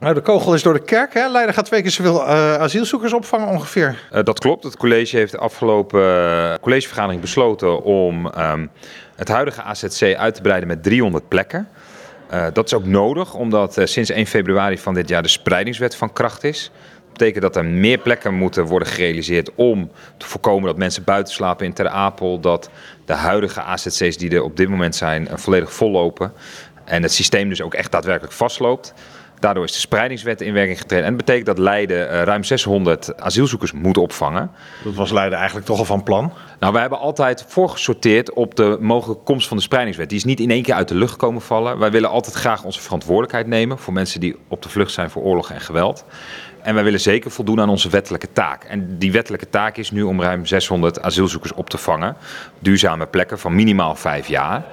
Nou, de kogel is door de kerk. Hè? Leiden gaat twee keer zoveel uh, asielzoekers opvangen ongeveer. Uh, dat klopt. Het college heeft de afgelopen uh, collegevergadering besloten om um, het huidige AZC uit te breiden met 300 plekken. dat is ook nodig, omdat sinds 1 februari van dit jaar de spreidingswet van kracht is. Dat betekent dat er meer plekken moeten worden gerealiseerd om te voorkomen dat mensen buiten slapen in Ter Apel. Dat de huidige AZC's die er op dit moment zijn volledig vollopen. En het systeem dus ook echt daadwerkelijk vastloopt. Daardoor is de spreidingswet in werking getreden. En dat betekent dat Leiden uh, ruim 600 asielzoekers moet opvangen. Dat was Leiden eigenlijk toch al van plan? Nou, wij hebben altijd voorgesorteerd op de mogelijke komst van de spreidingswet. Die is niet in één keer uit de lucht komen vallen. Wij willen altijd graag onze verantwoordelijkheid nemen voor mensen die op de vlucht zijn voor oorlog en geweld. En wij willen zeker voldoen aan onze wettelijke taak. En die wettelijke taak is nu om ruim 600 asielzoekers op te vangen. Duurzame plekken van minimaal vijf jaar.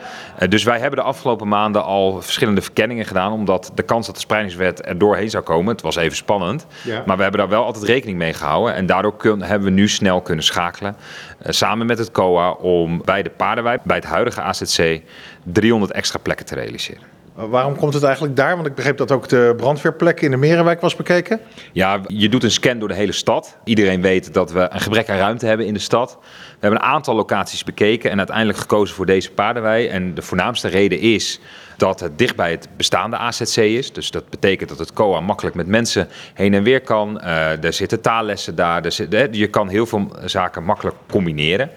Uh, dus wij hebben de afgelopen maanden al verschillende verkenningen gedaan. Omdat de kans dat de spreidingswet er doorheen zou komen, het was even spannend. Ja. Maar we hebben daar wel altijd rekening mee gehouden. En daardoor kun, hebben we nu snel kunnen schakelen. Uh, samen met het COA om bij de Paardenwijk, bij het huidige AZC, 300 extra plekken te realiseren. Waarom komt het eigenlijk daar? Want ik begreep dat ook de brandweerplek in de Merenwijk was bekeken. Ja, je doet een scan door de hele stad. Iedereen weet dat we een gebrek aan ruimte hebben in de stad. We hebben een aantal locaties bekeken en uiteindelijk gekozen voor deze paardenwei. En de voornaamste reden is dat het dicht bij het bestaande AZC is. Dus dat betekent dat het COA makkelijk met mensen heen en weer kan. Uh, er zitten taallessen daar. Er zit, je kan heel veel zaken makkelijk combineren.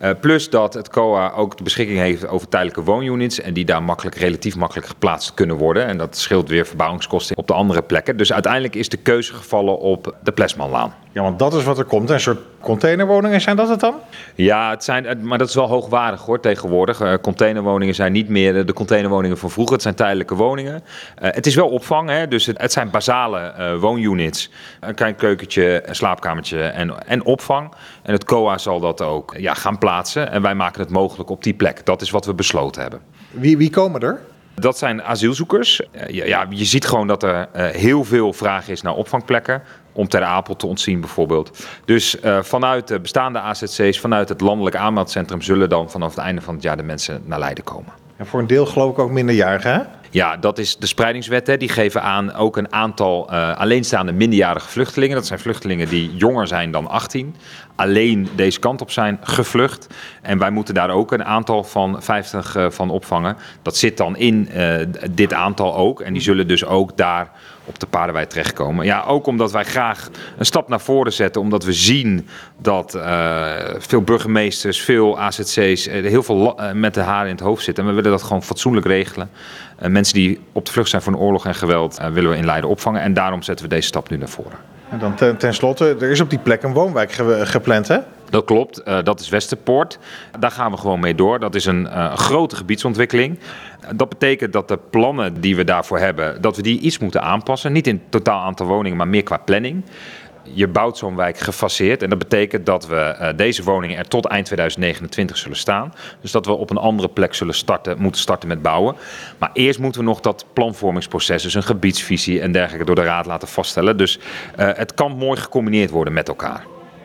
Uh, plus dat het COA ook de beschikking heeft over tijdelijke woonunits. En die daar makkelijk, relatief makkelijk geplaatst kunnen worden. En dat scheelt weer verbouwingskosten op de andere plekken. Dus uiteindelijk is de keuze gevallen op de Plesmanlaan. Ja, want dat is wat er komt. Een soort containerwoningen, zijn dat het dan? Ja, het zijn, maar dat is wel hoogwaardig hoor tegenwoordig. Uh, containerwoningen zijn niet meer de containerwoningen van vroeger. Het zijn tijdelijke woningen. Uh, het is wel opvang, hè? dus het, het zijn basale uh, woonunits. Een klein keukentje, een slaapkamertje en, en opvang. En het COA zal dat ook ja, gaan plaatsen. En wij maken het mogelijk op die plek. Dat is wat we besloten hebben. Wie, wie komen er? Dat zijn asielzoekers. Ja, je ziet gewoon dat er heel veel vraag is naar opvangplekken om Ter Apel te ontzien bijvoorbeeld. Dus uh, vanuit de bestaande AZC's, vanuit het landelijk aanmeldcentrum... zullen dan vanaf het einde van het jaar de mensen naar Leiden komen. En voor een deel geloof ik ook minderjarigen? Ja, dat is de spreidingswet. Hè. Die geven aan ook een aantal uh, alleenstaande minderjarige vluchtelingen. Dat zijn vluchtelingen die jonger zijn dan 18. Alleen deze kant op zijn gevlucht. En wij moeten daar ook een aantal van 50 uh, van opvangen. Dat zit dan in uh, dit aantal ook. En die zullen dus ook daar op de paardenwij terechtkomen. Ja, ook omdat wij graag een stap naar voren zetten. Omdat we zien dat uh, veel burgemeesters, veel AZC's, uh, heel veel met de haren in het hoofd zitten. En we willen dat gewoon fatsoenlijk regelen. Mensen die op de vlucht zijn voor een oorlog en geweld willen we in Leiden opvangen. En daarom zetten we deze stap nu naar voren. En dan ten, ten slotte, er is op die plek een woonwijk ge gepland hè? Dat klopt, uh, dat is Westerpoort. Daar gaan we gewoon mee door. Dat is een uh, grote gebiedsontwikkeling. Dat betekent dat de plannen die we daarvoor hebben, dat we die iets moeten aanpassen. Niet in totaal aantal woningen, maar meer qua planning je bouwt zo'n wijk gefaseerd. En dat betekent dat we uh, deze woningen er tot eind 2029 zullen staan. Dus dat we op een andere plek zullen starten, moeten starten met bouwen. Maar eerst moeten we nog dat planvormingsproces, dus een gebiedsvisie en dergelijke, door de raad laten vaststellen. Dus uh, het kan mooi gecombineerd worden met elkaar.